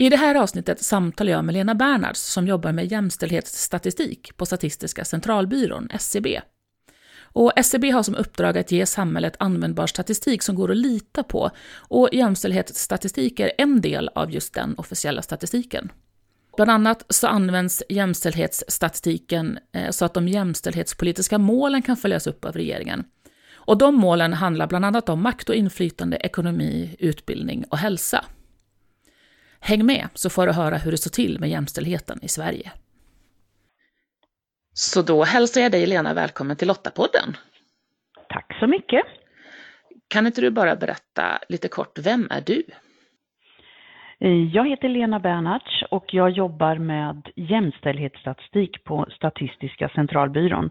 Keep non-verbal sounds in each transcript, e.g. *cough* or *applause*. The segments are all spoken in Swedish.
I det här avsnittet samtalar jag med Lena Bernhards som jobbar med jämställdhetsstatistik på Statistiska centralbyrån, SCB. Och SCB har som uppdrag att ge samhället användbar statistik som går att lita på och jämställdhetsstatistik är en del av just den officiella statistiken. Bland annat så används jämställdhetsstatistiken eh, så att de jämställdhetspolitiska målen kan följas upp av regeringen. Och de målen handlar bland annat om makt och inflytande, ekonomi, utbildning och hälsa. Häng med så får du höra hur det står till med jämställdheten i Sverige. Så då hälsar jag dig Lena välkommen till Lottapodden. Tack så mycket. Kan inte du bara berätta lite kort, vem är du? Jag heter Lena Bernhards och jag jobbar med jämställdhetsstatistik på Statistiska centralbyrån.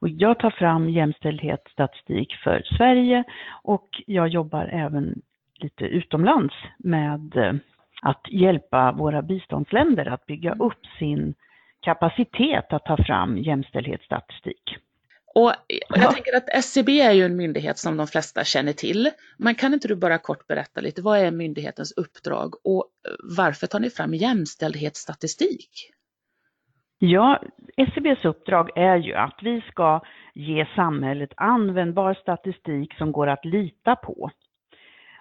Och jag tar fram jämställdhetsstatistik för Sverige och jag jobbar även lite utomlands med eh, att hjälpa våra biståndsländer att bygga upp sin kapacitet att ta fram jämställdhetsstatistik. Och jag ja. tänker att SCB är ju en myndighet som de flesta känner till. Men kan inte du bara kort berätta lite, vad är myndighetens uppdrag och varför tar ni fram jämställdhetsstatistik? Ja, SCBs uppdrag är ju att vi ska ge samhället användbar statistik som går att lita på.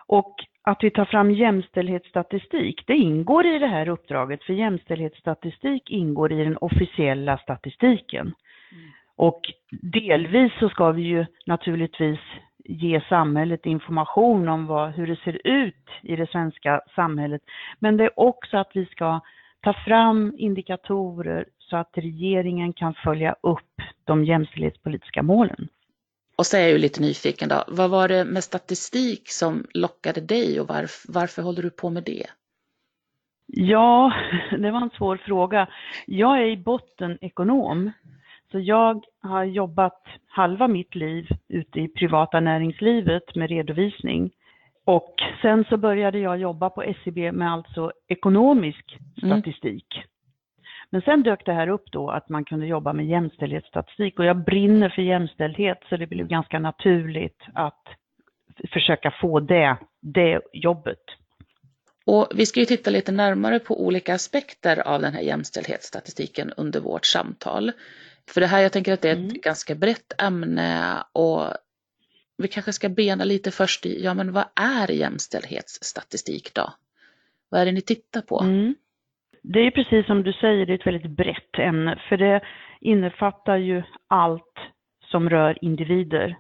Och att vi tar fram jämställdhetsstatistik, det ingår i det här uppdraget, för jämställdhetsstatistik ingår i den officiella statistiken. Mm. Och delvis så ska vi ju naturligtvis ge samhället information om vad, hur det ser ut i det svenska samhället. Men det är också att vi ska ta fram indikatorer så att regeringen kan följa upp de jämställdhetspolitiska målen. Och så är jag ju lite nyfiken då, vad var det med statistik som lockade dig och varför, varför håller du på med det? Ja, *laughs* det var en svår fråga. Jag är i botten ekonom, så jag har jobbat halva mitt liv ute i privata näringslivet med redovisning. Och sen så började jag jobba på SCB med alltså ekonomisk mm. statistik. Mm. Men sen dök det här upp då att man kunde jobba med jämställdhetsstatistik och jag brinner för jämställdhet så det blev ganska naturligt att försöka få det, det jobbet. Och vi ska ju titta lite närmare på olika aspekter av den här jämställdhetsstatistiken under vårt samtal. För det här, jag tänker att det är ett mm. ganska brett ämne och vi kanske ska bena lite först i, ja men vad är jämställdhetsstatistik då? Vad är det ni tittar på? Mm. Det är precis som du säger, det är ett väldigt brett ämne, för det innefattar ju allt som rör individer.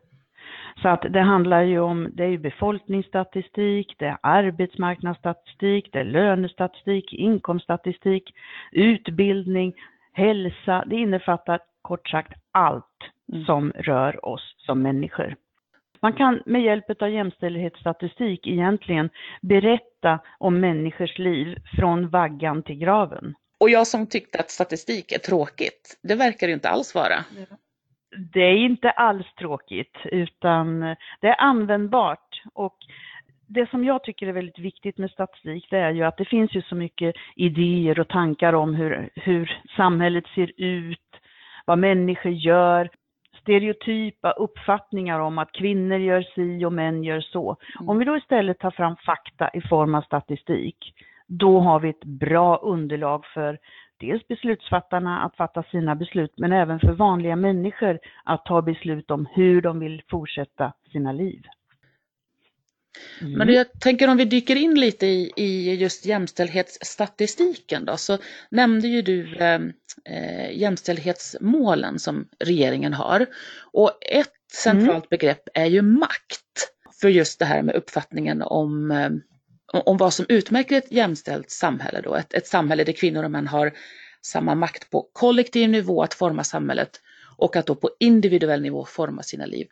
Så att det handlar ju om, det är befolkningsstatistik, det är arbetsmarknadsstatistik, det är lönestatistik, inkomststatistik, utbildning, hälsa. Det innefattar kort sagt allt mm. som rör oss som människor. Man kan med hjälp av jämställdhetsstatistik egentligen berätta om människors liv från vaggan till graven. Och jag som tyckte att statistik är tråkigt, det verkar det inte alls vara. Det är inte alls tråkigt, utan det är användbart. Och det som jag tycker är väldigt viktigt med statistik, det är ju att det finns ju så mycket idéer och tankar om hur, hur samhället ser ut, vad människor gör stereotypa uppfattningar om att kvinnor gör si och män gör så. Mm. Om vi då istället tar fram fakta i form av statistik, då har vi ett bra underlag för dels beslutsfattarna att fatta sina beslut, men även för vanliga människor att ta beslut om hur de vill fortsätta sina liv. Mm. Men jag tänker om vi dyker in lite i, i just jämställdhetsstatistiken då, så nämnde ju du ehm, eh, jämställdhetsmålen som regeringen har. Och ett centralt mm. begrepp är ju makt, för just det här med uppfattningen om, eh, om vad som utmärker ett jämställt samhälle då, ett, ett samhälle där kvinnor och män har samma makt på kollektiv nivå att forma samhället och att då på individuell nivå forma sina liv.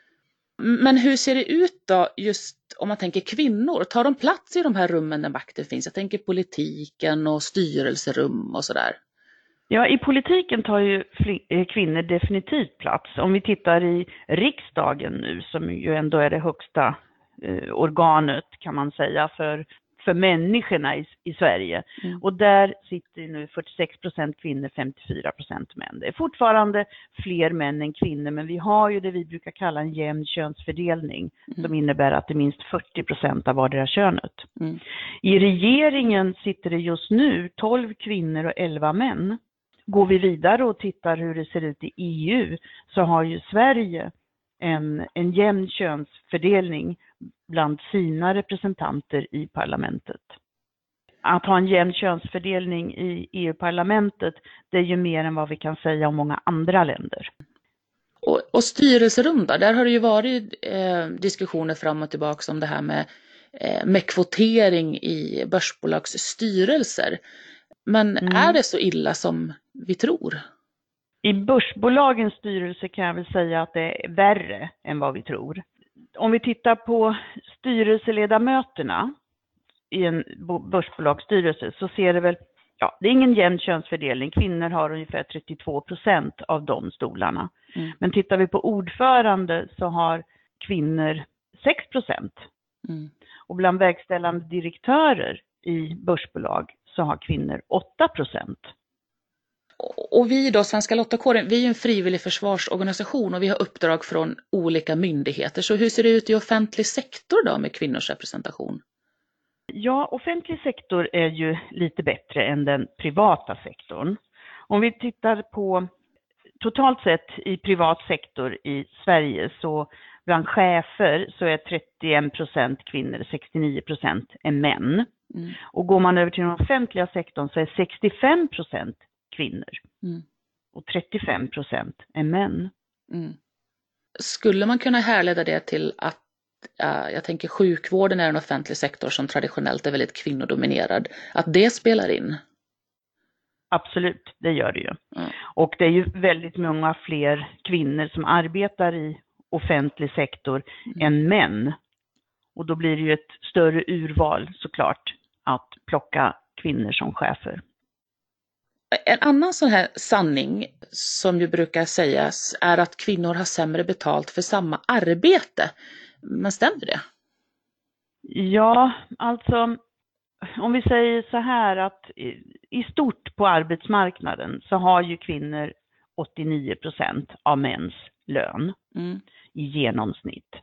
Men hur ser det ut då just om man tänker kvinnor? Tar de plats i de här rummen där makten finns? Jag tänker politiken och styrelserum och sådär. Ja, i politiken tar ju eh, kvinnor definitivt plats. Om vi tittar i riksdagen nu, som ju ändå är det högsta eh, organet kan man säga för för människorna i, i Sverige. Mm. Och där sitter nu 46 procent kvinnor, 54 procent män. Det är fortfarande fler män än kvinnor, men vi har ju det vi brukar kalla en jämn könsfördelning, mm. som innebär att det är minst 40 procent av vardera könet. Mm. I regeringen sitter det just nu 12 kvinnor och 11 män. Går vi vidare och tittar hur det ser ut i EU så har ju Sverige en, en jämn könsfördelning bland sina representanter i parlamentet. Att ha en jämn könsfördelning i EU-parlamentet, det är ju mer än vad vi kan säga om många andra länder. Och, och styrelserum då, där har det ju varit eh, diskussioner fram och tillbaka om det här med, eh, med kvotering i börsbolags styrelser. Men mm. är det så illa som vi tror? I börsbolagens styrelse kan jag väl säga att det är värre än vad vi tror om vi tittar på styrelseledamöterna i en börsbolagsstyrelse så ser det väl, ja, det är ingen jämn könsfördelning. Kvinnor har ungefär 32 procent av de stolarna. Mm. Men tittar vi på ordförande så har kvinnor 6 procent. Mm. Och bland verkställande direktörer i börsbolag så har kvinnor 8 procent och vi då, Svenska Lottakåren, vi är en frivillig försvarsorganisation och vi har uppdrag från olika myndigheter. Så hur ser det ut i offentlig sektor då med kvinnors representation? Ja, offentlig sektor är ju lite bättre än den privata sektorn. Om vi tittar på totalt sett i privat sektor i Sverige så bland chefer så är 31 procent kvinnor, 69 procent är män. Mm. Och går man över till den offentliga sektorn så är 65 procent kvinnor. Mm. Och 35 procent är män. Mm. Skulle man kunna härleda det till att uh, jag tänker sjukvården är en offentlig sektor som traditionellt är väldigt kvinnodominerad, att det spelar in? Absolut, det gör det ju. Mm. Och det är ju väldigt många fler kvinnor som arbetar i offentlig sektor mm. än män. Och då blir det ju ett större urval såklart att plocka kvinnor som chefer. En annan sån här sanning som ju brukar sägas är att kvinnor har sämre betalt för samma arbete. Men stämmer det? Ja, alltså om vi säger så här att i stort på arbetsmarknaden så har ju kvinnor 89 procent av mäns lön mm. i genomsnitt.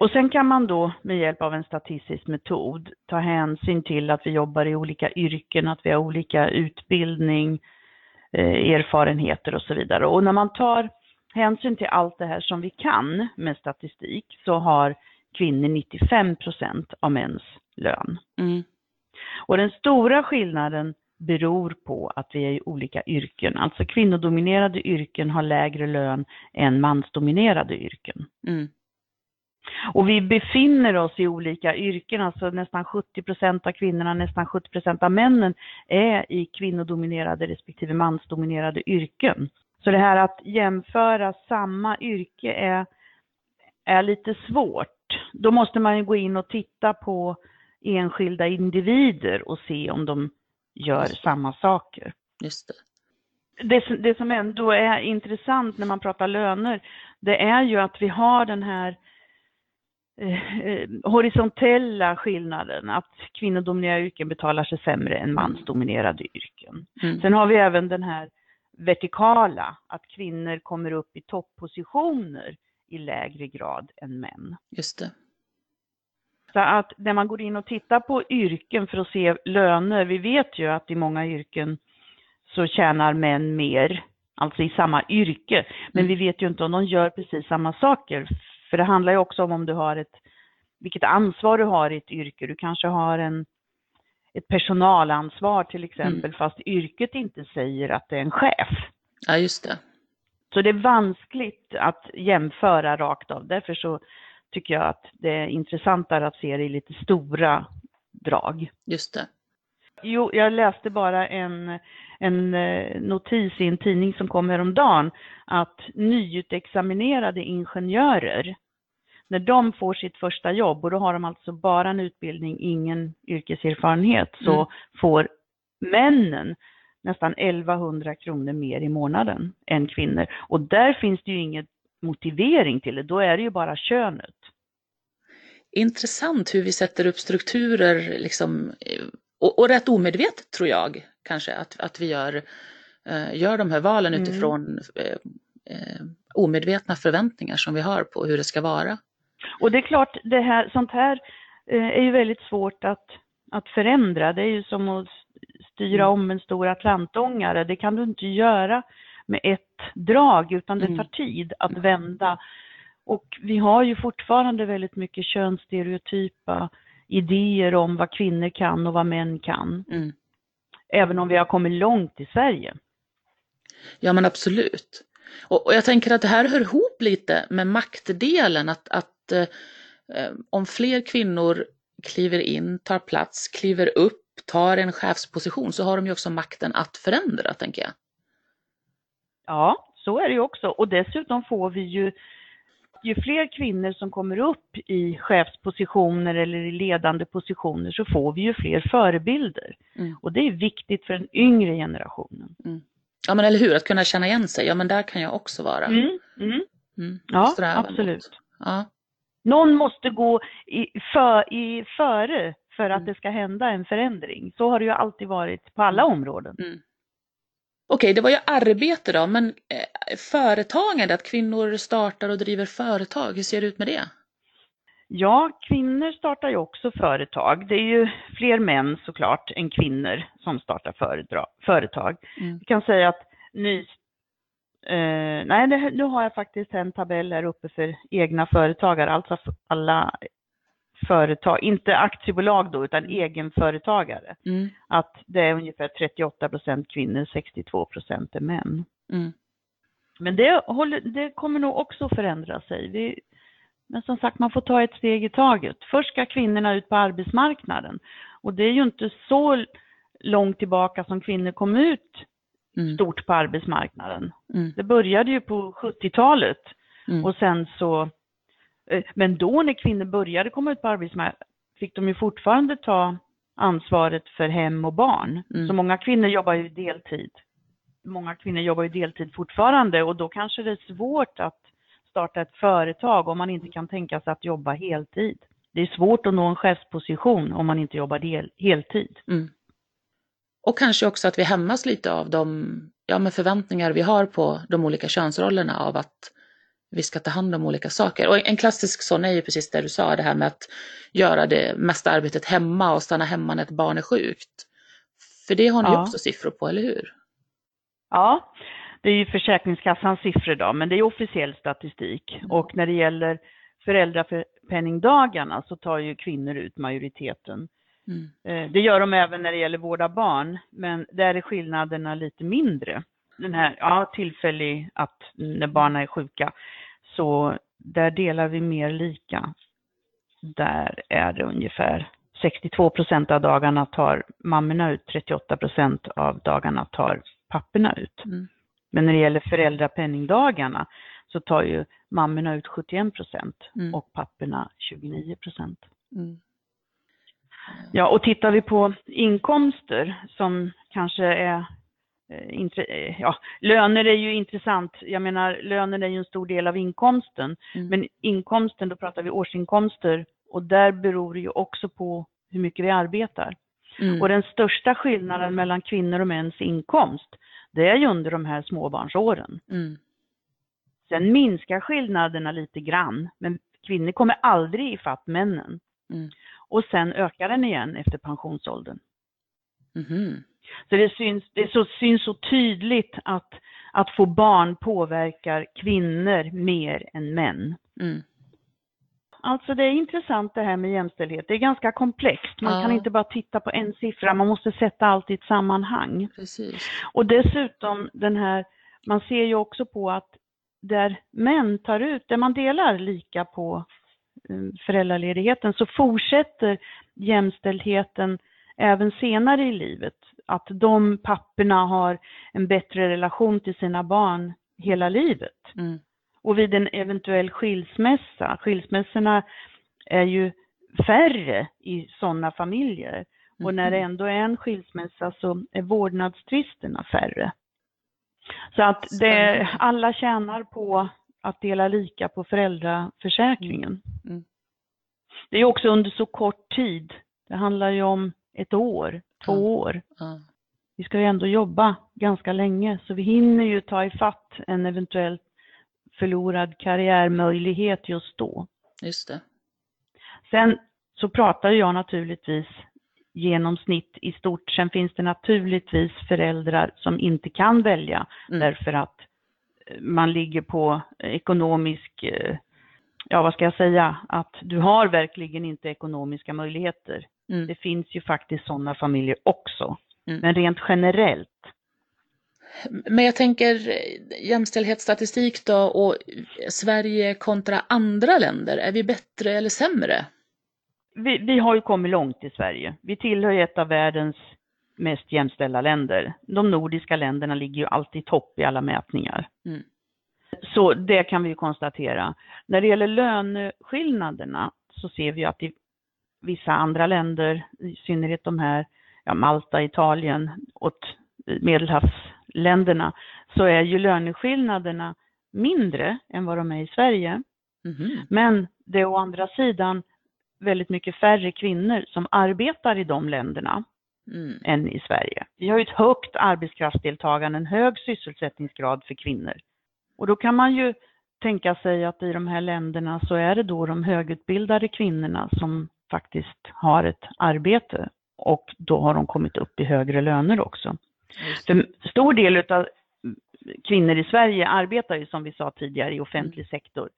Och sen kan man då med hjälp av en statistisk metod ta hänsyn till att vi jobbar i olika yrken, att vi har olika utbildning, eh, erfarenheter och så vidare. Och när man tar hänsyn till allt det här som vi kan med statistik så har kvinnor 95 procent av mäns lön. Mm. Och den stora skillnaden beror på att vi är i olika yrken. Alltså kvinnodominerade yrken har lägre lön än mansdominerade yrken. Mm. Och vi befinner oss i olika yrken, alltså nästan 70 procent av kvinnorna, nästan 70 procent av männen är i kvinnodominerade respektive mansdominerade yrken. Så det här att jämföra samma yrke är, är lite svårt. Då måste man ju gå in och titta på enskilda individer och se om de gör samma saker. Just det. Det, det som ändå är intressant när man pratar löner, det är ju att vi har den här Eh, eh, horisontella skillnaden, att kvinnodominerade yrken betalar sig sämre än mansdominerade yrken. Mm. Sen har vi även den här vertikala, att kvinnor kommer upp i toppositioner i lägre grad än män. Just det. Så att när man går in och tittar på yrken för att se löner, vi vet ju att i många yrken så tjänar män mer, alltså i samma yrke, men mm. vi vet ju inte om de gör precis samma saker för det handlar ju också om om du har ett, vilket ansvar du har i ett yrke. Du kanske har en, ett personalansvar till exempel, mm. fast yrket inte säger att det är en chef. Ja, just det. Så det är vanskligt att jämföra rakt av. Därför så tycker jag att det är intressantare att se det i lite stora drag. Just det. Jo, jag läste bara en, en eh, notis i en tidning som kom häromdagen att nyutexaminerade ingenjörer när de får sitt första jobb och då har de alltså bara en utbildning, ingen yrkeserfarenhet, så Mm. får männen nästan 1100 kronor mer i månaden än kvinnor. Och där finns det ju ingen motivering till det, då är det ju bara könet. Intressant hur vi sätter upp strukturer, liksom, eh, och, och rätt omedvetet tror jag kanske, att, att vi gör, eh, gör de här valen Mm. utifrån eh, eh, omedvetna förväntningar som vi har på hur det ska vara. Och det är klart, det här, sånt här eh, är ju väldigt svårt att, att förändra. Det är ju som att styra Mm. om en stor atlantångare. Det kan du inte göra med ett drag, utan det Mm. tar tid att vända. Och vi har ju fortfarande väldigt mycket könsstereotypa idéer om vad kvinnor kan och vad män kan. Mm. Även om vi har kommit långt i Sverige. Ja men absolut. Och, och jag tänker att det här hör ihop lite med maktdelen, att, att eh, om fler kvinnor kliver in, tar plats, kliver upp, tar en chefsposition så har de ju också makten att förändra, tänker jag. Ja, så är det ju också. Och dessutom får vi ju, ju fler kvinnor som kommer upp i chefspositioner eller i ledande positioner så får vi ju fler förebilder. Mm. Och det är viktigt för den yngre generationen. Ja men eller hur, att kunna känna igen sig, ja men där kan jag också vara. Mm, mm. Mm. Ja, absolut. Ja. Någon måste gå i, för, i före för att Mm. det ska hända en förändring. Så har det ju alltid varit på alla områden. Okej, det var ju arbete då, men eh, företagande, att kvinnor startar och driver företag, hur ser det ut med det? Ja, kvinnor startar ju också företag. Det är ju fler män såklart än kvinnor som startar föredra- företag. Mm. Vi kan säga att ny... Eh, nej, det, nu har jag faktiskt en tabell här uppe för egna företagare, alltså alla företag, inte aktiebolag då, utan egenföretagare. Mm. Att det är ungefär 38 procent kvinnor, 62 procent är män. Mm. Men det, håller, det kommer nog också förändra sig. Vi, men som sagt, man får ta ett steg i taget. Först ska kvinnorna ut på arbetsmarknaden. Och det är ju inte så långt tillbaka som kvinnor kom ut Mm. stort på arbetsmarknaden. Mm. Det började ju på 70-talet Mm. och sen så, men då när kvinnor började komma ut på arbetsmarknaden fick de ju fortfarande ta ansvaret för hem och barn. Mm. Så många kvinnor jobbar ju deltid. Många kvinnor jobbar ju deltid fortfarande och då kanske det är svårt att starta ett företag om man inte kan tänka sig att jobba heltid. Det är svårt att nå en chefsposition om man inte jobbar del, heltid. Mm. Och kanske också att vi hämmas lite av de ja, men förväntningar vi har på de olika könsrollerna av att vi ska ta hand om olika saker. Och en klassisk sån är ju precis det du sa, det här med att göra det mesta arbetet hemma och stanna hemma när ett barn är sjukt. För det har ni Ja. också siffror på, eller hur? Ja, det är ju Försäkringskassans siffror då, men det är officiell statistik. Och när det gäller föräldrapenningdagarna så tar ju kvinnor ut majoriteten. Mm. Eh, Det gör de även när det gäller vård av barn, men där är skillnaderna lite mindre. Den här, ja, tillfällig att när barnen är sjuka, så där delar vi mer lika. Där är det ungefär 62 procent av dagarna tar mammorna ut, 38 procent av dagarna tar papporna ut. Mm. Men när det gäller föräldrapenningdagarna så tar ju mammorna ut 71 procent Mm. och papporna 29 procent. Mm. Ja, och tittar vi på inkomster som kanske är Ja, löner är ju intressant. Jag menar, löner är ju en stor del av inkomsten. Mm. Men inkomsten, då pratar vi årsinkomster och där beror det ju också på hur mycket vi arbetar. Mm. Och den största skillnaden mellan kvinnor och mäns inkomst, det är ju under de här småbarnsåren. Mm. Sen minskar skillnaderna lite grann, men kvinnor kommer aldrig ifatt männen. Mm. Och sen ökar den igen efter pensionsåldern. Mhm. Så det syns, det så, syns så tydligt att, att få barn påverkar kvinnor mer än män. Mm. Alltså det är intressant det här med jämställdhet. Det är ganska komplext. Man Ja. kan inte bara titta på en siffra, man måste sätta allt i ett sammanhang. Precis. Och dessutom den här, man ser ju också på att där män tar ut, där man delar lika på eh, föräldraledigheten så fortsätter jämställdheten även senare i livet. Att de papporna har en bättre relation till sina barn hela livet. Mm. Och vid en eventuell skilsmässa, skilsmässorna är ju färre i sådana familjer. Och när det Mhm. ändå är en skilsmässa så är vårdnadstvisterna färre. Så att det, alla tjänar på att dela lika på föräldraförsäkringen. Mm. Det är också under så kort tid. Det handlar ju om ett år, två år. Vi ska ju ändå jobba ganska länge så vi hinner ju ta ifatt en eventuellt förlorad karriärmöjlighet just då. Just det. Sen så pratar jag naturligtvis genomsnitt i stort. Sen finns det naturligtvis föräldrar som inte kan välja Mm. därför att eh, man ligger på ekonomisk, eh, ja vad ska jag säga, att du har verkligen inte ekonomiska möjligheter. Mm. Det finns ju faktiskt sådana familjer också. Mm. Men rent generellt, Men jag tänker eh, jämställdhetsstatistik då och Sverige kontra andra länder, är vi bättre eller sämre? vi, vi har ju kommit långt i Sverige. Vi tillhör ett av världens mest jämställda länder. De nordiska länderna ligger ju alltid i topp i alla mätningar. Mm. Så det kan vi ju konstatera. När det gäller löneskillnaderna så ser vi att i vissa andra länder, i synnerhet de här, ja, Malta, Italien, åt medelhavsländerna, så är ju löneskillnaderna mindre än vad de är i Sverige. Mhm. Men det är å andra sidan väldigt mycket färre kvinnor som arbetar i de länderna Mm. än i Sverige. Vi har ju ett högt arbetskraftsdeltagande, en hög sysselsättningsgrad för kvinnor. Och då kan man ju tänka sig att i de här länderna så är det då de högutbildade kvinnorna som faktiskt har ett arbete och då har de kommit upp i högre löner också. För stor del av kvinnor i Sverige arbetar ju som vi sa tidigare i offentlig sektor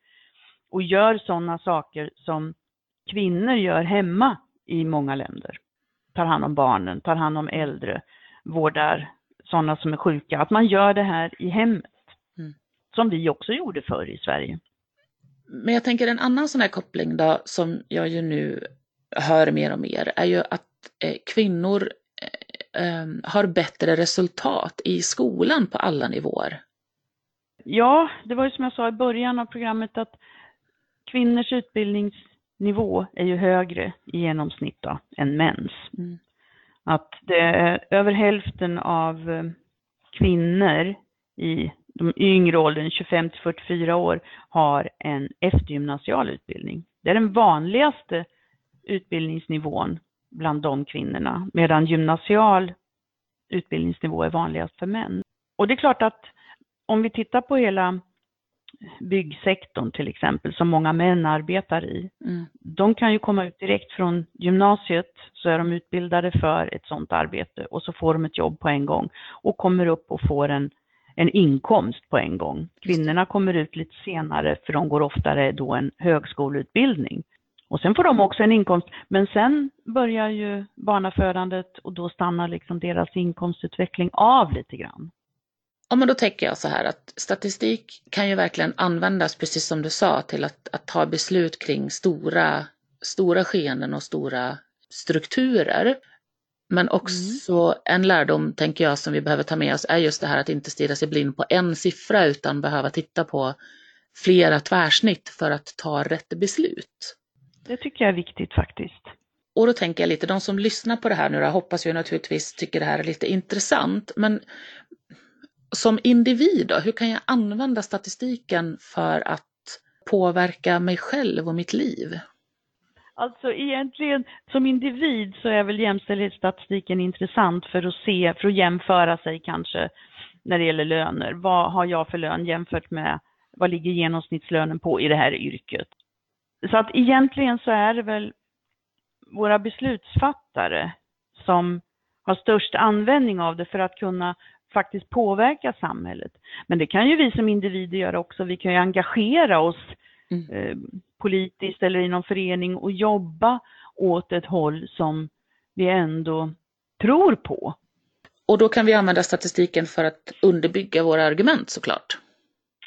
och gör sådana saker som kvinnor gör hemma i många länder. Tar hand om barnen, tar hand om äldre, vårdar sådana som är sjuka. Att man gör det här i hemmet. Mm. Som vi också gjorde förr i Sverige. Men jag tänker en annan sån här koppling då som jag ju nu hör mer och mer är ju att eh, kvinnor eh, eh, har bättre resultat i skolan på alla nivåer. Ja, det var ju som jag sa i början av programmet att kvinnors utbildningsnivå är ju högre i genomsnitt då, än mäns. Mm. Att det är över hälften av eh, kvinnor i de yngre åldern, 25 till 44 år, har en eftergymnasial utbildning. Det är den vanligaste utbildningsnivån bland de kvinnorna, medan gymnasial utbildningsnivå är vanligast för män. Och det är klart att om vi tittar på hela byggsektorn till exempel, som många män arbetar i, Mm. de kan ju komma ut direkt från gymnasiet, så är de utbildade för ett sådant arbete och så får de ett jobb på en gång och kommer upp och får en, en inkomst på en gång. Kvinnorna kommer ut lite senare för de går oftare då en högskoleutbildning. Och sen får de också en inkomst, men sen börjar ju barnafödandet och då stannar liksom deras inkomstutveckling av lite grann. Ja, men då tänker jag så här att statistik kan ju verkligen användas, precis som du sa, till att, att ta beslut kring stora, stora skeenden och stora strukturer. Men också en lärdom, tänker jag, som vi behöver ta med oss är just det här att inte stirra sig blind på en siffra utan behöva titta på flera tvärsnitt för att ta rätt beslut. Det tycker jag är viktigt faktiskt. Och då tänker jag lite, de som lyssnar på det här nu då, hoppas ju naturligtvis tycker det här är lite intressant, men som individ då, hur kan jag använda statistiken för att påverka mig själv och mitt liv? Alltså egentligen som individ så är väl jämställdhetsstatistiken intressant för att se, för att jämföra sig kanske när det gäller löner. Vad har jag för lön jämfört med vad ligger genomsnittslönen på i det här yrket? Så att egentligen så är det väl våra beslutsfattare som har störst användning av det för att kunna faktiskt påverka samhället. Men det kan ju vi som individer göra också. Vi kan ju engagera oss Mm. eh, politiskt eller i någon förening och jobba åt ett håll som vi ändå tror på. Och då kan vi använda statistiken för att underbygga våra argument såklart.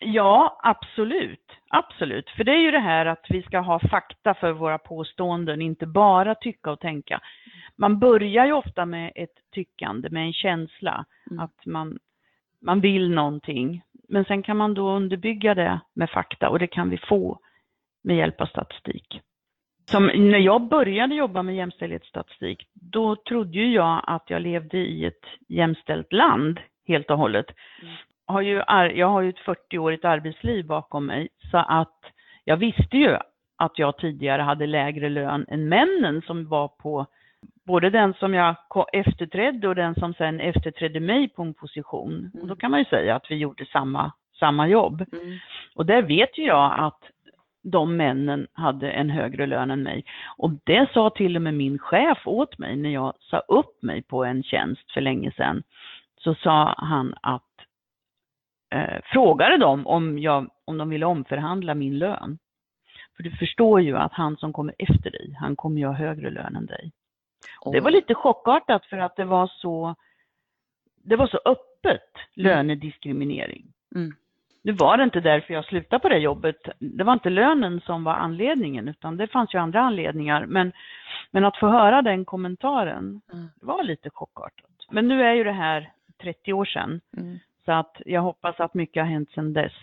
Ja, absolut. Absolut. För det är ju det här att vi ska ha fakta för våra påståenden, inte bara tycka och tänka. Man börjar ju ofta med ett tyckande, med en känsla Mm. att man, man vill någonting. Men sen kan man då underbygga det med fakta och det kan vi få med hjälp av statistik. Som när jag började jobba med jämställdhetsstatistik, då trodde jag att jag levde i ett jämställt land helt och hållet. Mm. Har ju, jag har ju ett 40-årigt arbetsliv bakom mig, så att jag visste ju att jag tidigare hade lägre lön än männen som var på både den som jag efterträdde och den som sen efterträdde mig på en position. Mm. Och då kan man ju säga att vi gjorde samma, samma jobb. Mm. Och där vet ju jag att de männen hade en högre lön än mig. Och det sa till och med min chef åt mig när jag sa upp mig på en tjänst för länge sedan. Så sa han att eh, frågade dem om, jag, om de ville omförhandla min lön. För du förstår ju att han som kommer efter dig, han kommer ju ha högre lön än dig. Oh. Det var lite chockartat för att det var så, det var så öppet lönediskriminering. Mm. Nu var det inte därför jag slutade på det jobbet. Det var inte lönen som var anledningen, utan det fanns ju andra anledningar. Men, men att få höra den kommentaren mm. var lite chockartat. Men nu är ju det här 30 år sedan, mm. Så att jag hoppas att mycket har hänt sedan dess.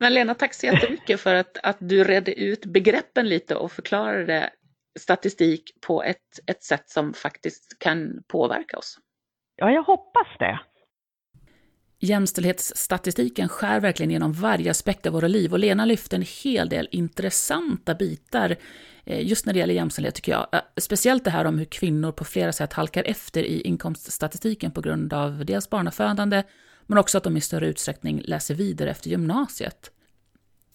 Men Lena, tack så jättemycket för att, att du redde ut begreppen lite och förklarade statistik på ett, ett sätt som faktiskt kan påverka oss. Ja, jag hoppas det. Jämställdhetsstatistiken skär verkligen genom varje aspekt av våra liv och Lena lyfte en hel del intressanta bitar eh, just när det gäller jämställdhet tycker jag. Eh, speciellt det här om hur kvinnor på flera sätt halkar efter i inkomststatistiken på grund av dels barnafödande, men också att de i större utsträckning läser vidare efter gymnasiet.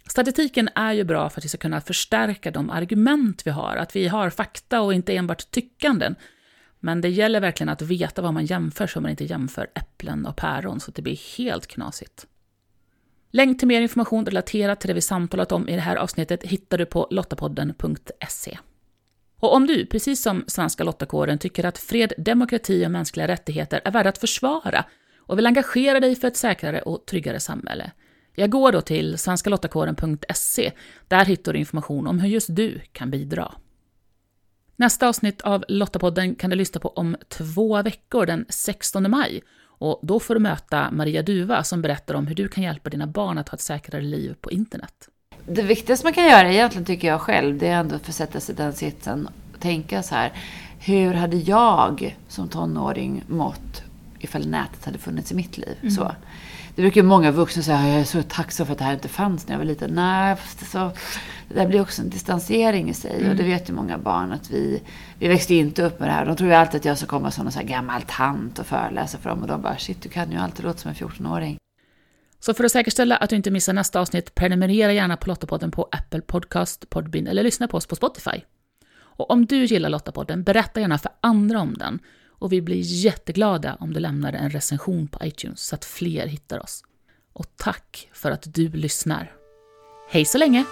Statistiken är ju bra för att vi ska kunna förstärka de argument vi har, att vi har fakta och inte enbart tyckanden. Men det gäller verkligen att veta vad man jämför så man inte jämför äpplen och päron så att det blir helt knasigt. Länk till mer information relaterat till det vi samtalat om i det här avsnittet hittar du på lottapodden.se. Och om du, precis som Svenska Lottakåren, tycker att fred, demokrati och mänskliga rättigheter är värda att försvara och vill engagera dig för ett säkrare och tryggare samhälle, jag går då till svenskalottakåren.se. Där hittar du information om hur just du kan bidra. Nästa avsnitt av Lottapodden kan du lyssna på om två veckor, den 16 maj. Och då får du möta Maria Duva som berättar om hur du kan hjälpa dina barn att ha ett säkrare liv på internet. Det viktigaste man kan göra egentligen, tycker jag själv, det är ändå att försätta sig i den sitsen och tänka så här. Hur hade jag som tonåring mått ifall nätet hade funnits i mitt liv? Mm. Så. Det brukar många vuxna säga, jag är så tacksam för att det här inte fanns när jag var liten. Nej, så, det där blir också en distansering i sig. Mm. Och det vet ju många barn att vi, vi växte inte upp med det här. De tror ju alltid att jag ska komma som en så här gammal tant och föreläsa för dem. Och de bara, shit, du kan ju alltid låta som en 14-åring. Så för att säkerställa att du inte missar nästa avsnitt, prenumerera gärna på Lottapodden på Apple Podcast, Podbean eller lyssna på oss på Spotify. Och om du gillar Lottapodden, berätta gärna för andra om den och vi blir jätteglada om du lämnar en recension på iTunes så att fler hittar oss. Och tack för att du lyssnar. Hej så länge!